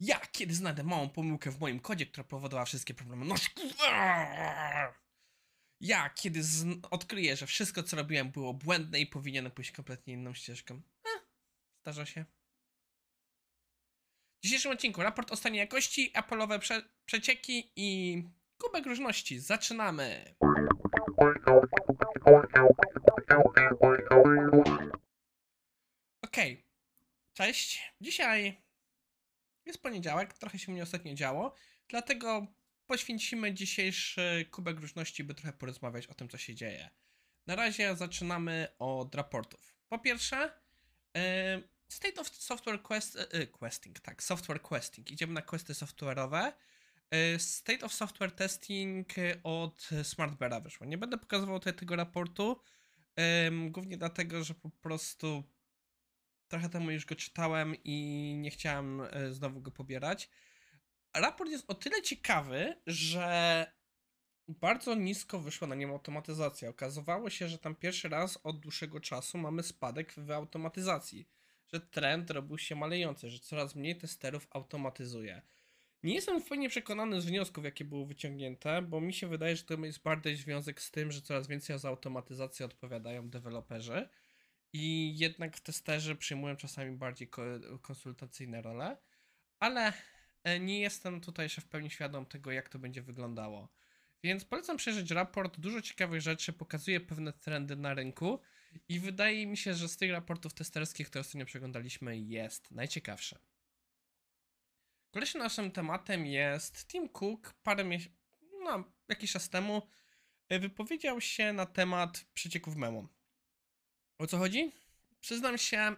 Ja, kiedy znajdę małą pomyłkę w moim kodzie, która powodowała wszystkie problemy. No Ja, kiedy odkryję, że wszystko, co robiłem, było błędne i powinienem pójść kompletnie inną ścieżką. Eh, zdarza się. W dzisiejszym odcinku raport o stanie jakości, Apple'owe prze przecieki i kubek różności. Zaczynamy! Okej, cześć. Dzisiaj jest poniedziałek, trochę się mnie ostatnio działo, dlatego poświęcimy dzisiejszy kubek różności, by trochę porozmawiać o tym, co się dzieje. Na razie zaczynamy od raportów. Po pierwsze, e, State of Software Quest, e, e, Questing, tak, Software Questing. Idziemy na questy software'owe. State of Software Testing od SmartBeara wyszło. Nie będę pokazywał tutaj tego raportu, głównie dlatego, że po prostu trochę temu już go czytałem i nie chciałem e, znowu go pobierać. Raport jest o tyle ciekawy, że bardzo nisko wyszła na nim automatyzacja. Okazywało się, że tam pierwszy raz od dłuższego czasu mamy spadek w automatyzacji. Że trend robił się malejący, że coraz mniej testerów automatyzuje. Nie jestem w pełni przekonany z wniosków, jakie były wyciągnięte, bo mi się wydaje, że to jest bardziej związek z tym, że coraz więcej za automatyzację odpowiadają deweloperzy i jednak testerzy przyjmują czasami bardziej ko- konsultacyjne role, ale e, nie jestem tutaj jeszcze w pełni świadom tego, jak to będzie wyglądało. Więc polecam przejrzeć raport, dużo ciekawych rzeczy, pokazuje pewne trendy na rynku i wydaje mi się, że z tych raportów testerskich, które ostatnio przeglądaliśmy, jest najciekawsze. Kolejnym naszym tematem jest Tim Cook. Parę miesięcy, no, jakiś czas temu e, wypowiedział się na temat przecieków memu. O co chodzi? Przyznam się,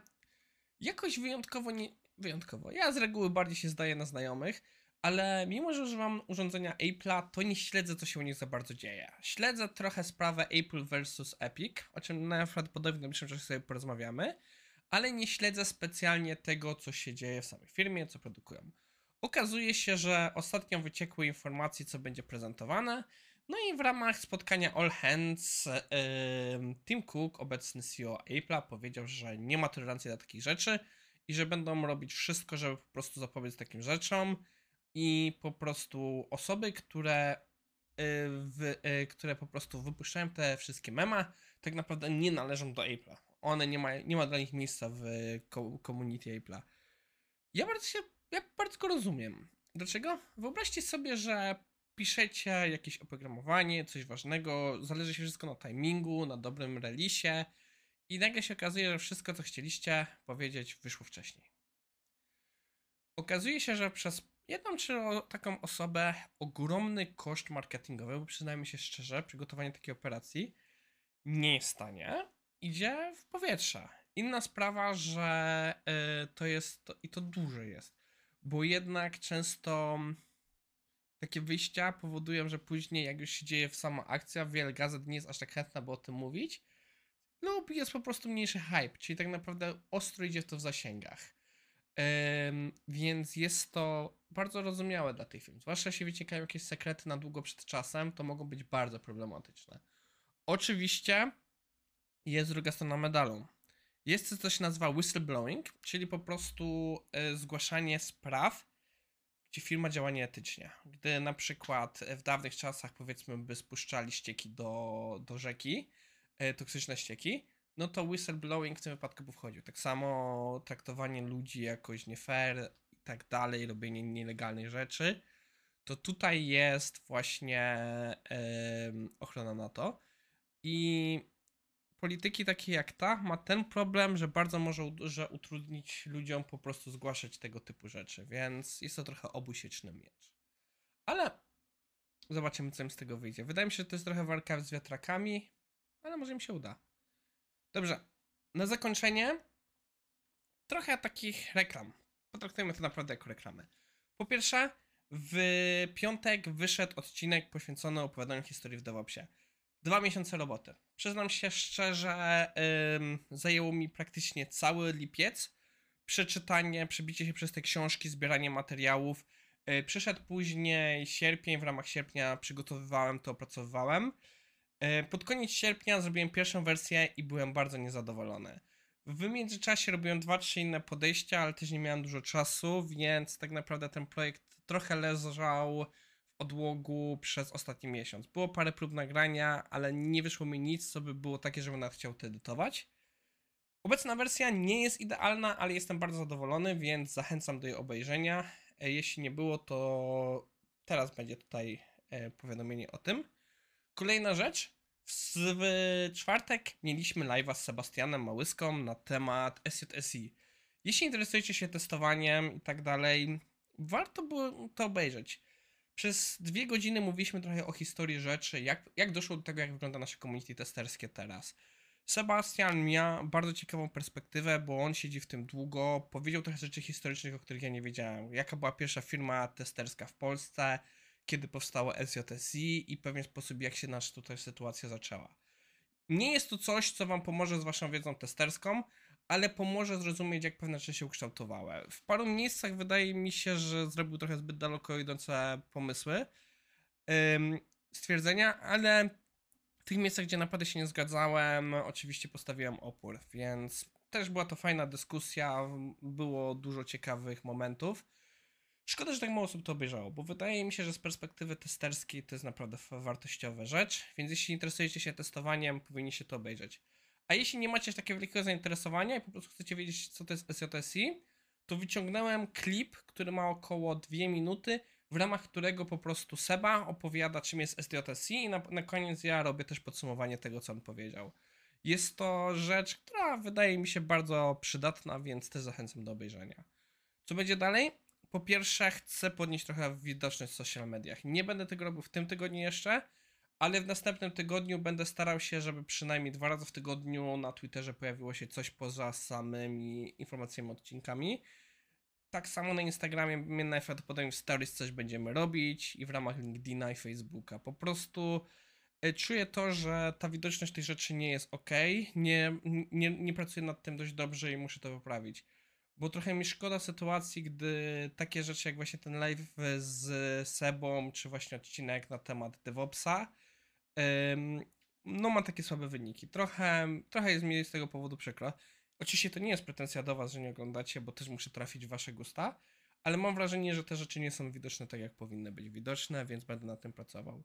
jakoś wyjątkowo nie. Wyjątkowo. Ja z reguły bardziej się zdaję na znajomych, ale mimo, że używam urządzenia Apple'a, to nie śledzę, co się u nich za bardzo dzieje. Śledzę trochę sprawę Apple versus Epic, o czym najprawdopodobniej w najbliższym czasie sobie porozmawiamy, ale nie śledzę specjalnie tego, co się dzieje w samej firmie, co produkują. Okazuje się, że ostatnio wyciekły informacje, co będzie prezentowane, no i w ramach spotkania All Hands Tim Cook, obecny CEO Apple'a, powiedział, że nie ma tolerancji dla takich rzeczy i że będą robić wszystko, żeby po prostu zapobiec takim rzeczom i po prostu osoby, które, y, w, y, które po prostu wypuszczają te wszystkie mema, tak naprawdę nie należą do Apple'a. One nie ma, nie ma dla nich miejsca w community Apple'a. Ja bardzo się, ja bardzo go rozumiem. Dlaczego? Wyobraźcie sobie, że piszecie jakieś oprogramowanie, coś ważnego, zależy się wszystko na timingu, na dobrym relisie i nagle się okazuje, że wszystko, co chcieliście powiedzieć, wyszło wcześniej. Okazuje się, że przez jedną czy taką osobę ogromny koszt marketingowy, bo przyznajmy się szczerze, przygotowanie takiej operacji nie jest tanie, idzie w powietrze. Inna sprawa, że y, to jest, i to duże jest, bo jednak często takie wyjścia powodują, że później, jak już się dzieje w sama akcja, wiele gazet nie jest aż tak chętna, by o tym mówić, lub jest po prostu mniejszy hype, czyli tak naprawdę ostro idzie to w zasięgach. Więc jest to bardzo rozumiałe dla tych firm. Zwłaszcza jeśli wyciekają jakieś sekrety na długo przed czasem, to mogą być bardzo problematyczne. Oczywiście jest druga strona medalu. Jest coś, co się nazywa whistleblowing, czyli po prostu e, zgłaszanie spraw, gdzie firma działa nieetycznie. Gdy na przykład w dawnych czasach, powiedzmy, by spuszczali ścieki do, do rzeki, e, toksyczne ścieki, no to whistleblowing w tym wypadku by wchodził. Tak samo traktowanie ludzi jakoś nie fair i tak dalej, robienie nielegalnych rzeczy, to tutaj jest właśnie ochrona na to. I polityki takie jak ta ma ten problem, że bardzo może że utrudnić ludziom po prostu zgłaszać tego typu rzeczy, więc jest to trochę obusieczny miecz. Ale zobaczymy, co im z tego wyjdzie. Wydaje mi się, że to jest trochę walka z wiatrakami, ale może im się uda. Dobrze, na zakończenie trochę takich reklam. Potraktujmy to naprawdę jako reklamy. Po pierwsze, w piątek wyszedł odcinek poświęcony opowiadaniu historii w DevOpsie. Dwa miesiące roboty. Przyznam się szczerze, zajęło mi praktycznie cały lipiec. Przeczytanie, przebicie się przez te książki, zbieranie materiałów. Yy, przyszedł później sierpień, w ramach sierpnia przygotowywałem to, opracowywałem. Yy, pod koniec sierpnia zrobiłem pierwszą wersję i byłem bardzo niezadowolony. W międzyczasie robiłem dwa, trzy inne podejścia, ale też nie miałem dużo czasu, więc tak naprawdę ten projekt trochę leżał odłogu przez ostatni miesiąc. Było parę prób nagrania, ale nie wyszło mi nic, co by było takie, żebym nawet chciał to edytować. Obecna wersja nie jest idealna, ale jestem bardzo zadowolony, więc zachęcam do jej obejrzenia. E, Jeśli nie było, to teraz będzie tutaj e, powiadomienie o tym. Kolejna rzecz. W czwartek mieliśmy live'a z Sebastianem Małyską na temat SJSI. Jeśli interesujecie się testowaniem i tak dalej, warto było to obejrzeć. Przez dwie godziny mówiliśmy trochę o historii rzeczy, jak, jak doszło do tego, jak wygląda nasze community testerskie teraz. Sebastian miał bardzo ciekawą perspektywę, bo on siedzi w tym długo. Powiedział trochę rzeczy historycznych, o których ja nie wiedziałem. Jaka była pierwsza firma testerska w Polsce, kiedy powstało SJSI i pewien sposób, jak się nasza tutaj sytuacja zaczęła. Nie jest to coś, co Wam pomoże z Waszą wiedzą testerską, ale pomoże zrozumieć, jak pewne rzeczy się ukształtowały. W paru miejscach wydaje mi się, że zrobił trochę zbyt daleko idące pomysły, stwierdzenia, ale w tych miejscach, gdzie naprawdę się nie zgadzałem, oczywiście postawiłem opór, więc też była to fajna dyskusja, było dużo ciekawych momentów. Szkoda, że tak mało osób to obejrzało, bo wydaje mi się, że z perspektywy testerskiej to jest naprawdę wartościowa rzecz, więc jeśli interesujecie się testowaniem, powinniście to obejrzeć. A jeśli nie macie takiego wielkiego zainteresowania i po prostu chcecie wiedzieć, co to jest SJSI, to wyciągnąłem klip, który ma około 2 minuty, w ramach którego po prostu Seba opowiada, czym jest SJSI i na, na koniec ja robię też podsumowanie tego, co on powiedział. Jest to rzecz, która wydaje mi się bardzo przydatna, więc też zachęcam do obejrzenia. Co będzie dalej? Po pierwsze, chcę podnieść trochę widoczność w social mediach. Nie będę tego robił w tym tygodniu jeszcze, ale w następnym tygodniu będę starał się, żeby przynajmniej dwa razy w tygodniu na Twitterze pojawiło się coś poza samymi informacjami, odcinkami. Tak samo na Instagramie my najprawdopodobniej w Stories coś będziemy robić i w ramach LinkedIna i Facebooka. Po prostu e, czuję to, że ta widoczność tej rzeczy nie jest ok. Nie, nie, nie pracuję nad tym dość dobrze i muszę to poprawić. Bo trochę mi szkoda sytuacji, gdy takie rzeczy jak właśnie ten live z Sebą, czy właśnie odcinek na temat DevOpsa, no ma takie słabe wyniki. Trochę, trochę jest mi z tego powodu przykro. Oczywiście to nie jest pretensja do was, że nie oglądacie, bo też muszę trafić w wasze gusta, ale mam wrażenie, że te rzeczy nie są widoczne tak, jak powinny być widoczne, więc będę nad tym pracował.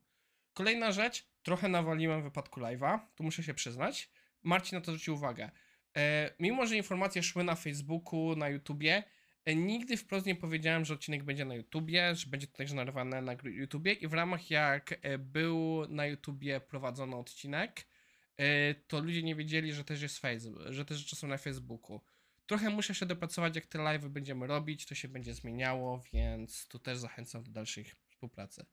Kolejna rzecz, trochę nawaliłem w wypadku live'a, tu muszę się przyznać. Marcin na to zwrócił uwagę. E, mimo, że informacje szły na Facebooku, na YouTubie, nigdy wprost nie powiedziałem, że odcinek będzie na YouTubie, że będzie to także narywane na YouTubie i w ramach jak e, był na YouTubie prowadzony odcinek, e, to ludzie nie wiedzieli, że też jest Facebook, że te rzeczy są na Facebooku. Trochę muszę się dopracować, jak te live będziemy robić, to się będzie zmieniało, więc tu też zachęcam do dalszej współpracy.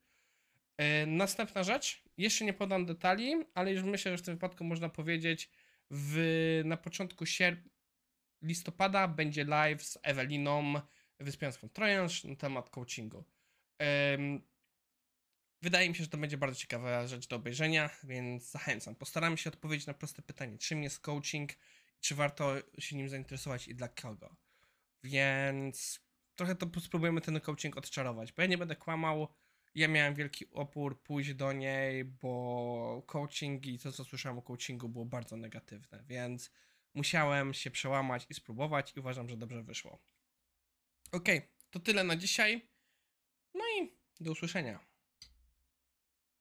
E, Następna rzecz, jeszcze nie podam detali, ale już myślę, że w tym wypadku można powiedzieć, w, na początku sierpnia, listopada będzie live z Eweliną Wyspiańską Trojanż na temat coachingu. Wydaje mi się, że to będzie bardzo ciekawa rzecz do obejrzenia, więc zachęcam. Postaram się odpowiedzieć na proste pytanie, czym jest coaching, czy warto się nim zainteresować i dla kogo. Więc trochę to spróbujemy ten coaching odczarować, bo ja nie będę kłamał, ja miałem wielki opór pójść do niej, bo coaching i to, co słyszałem o coachingu, było bardzo negatywne, więc musiałem się przełamać i spróbować i uważam, że dobrze wyszło. Ok, to tyle na dzisiaj. No i do usłyszenia.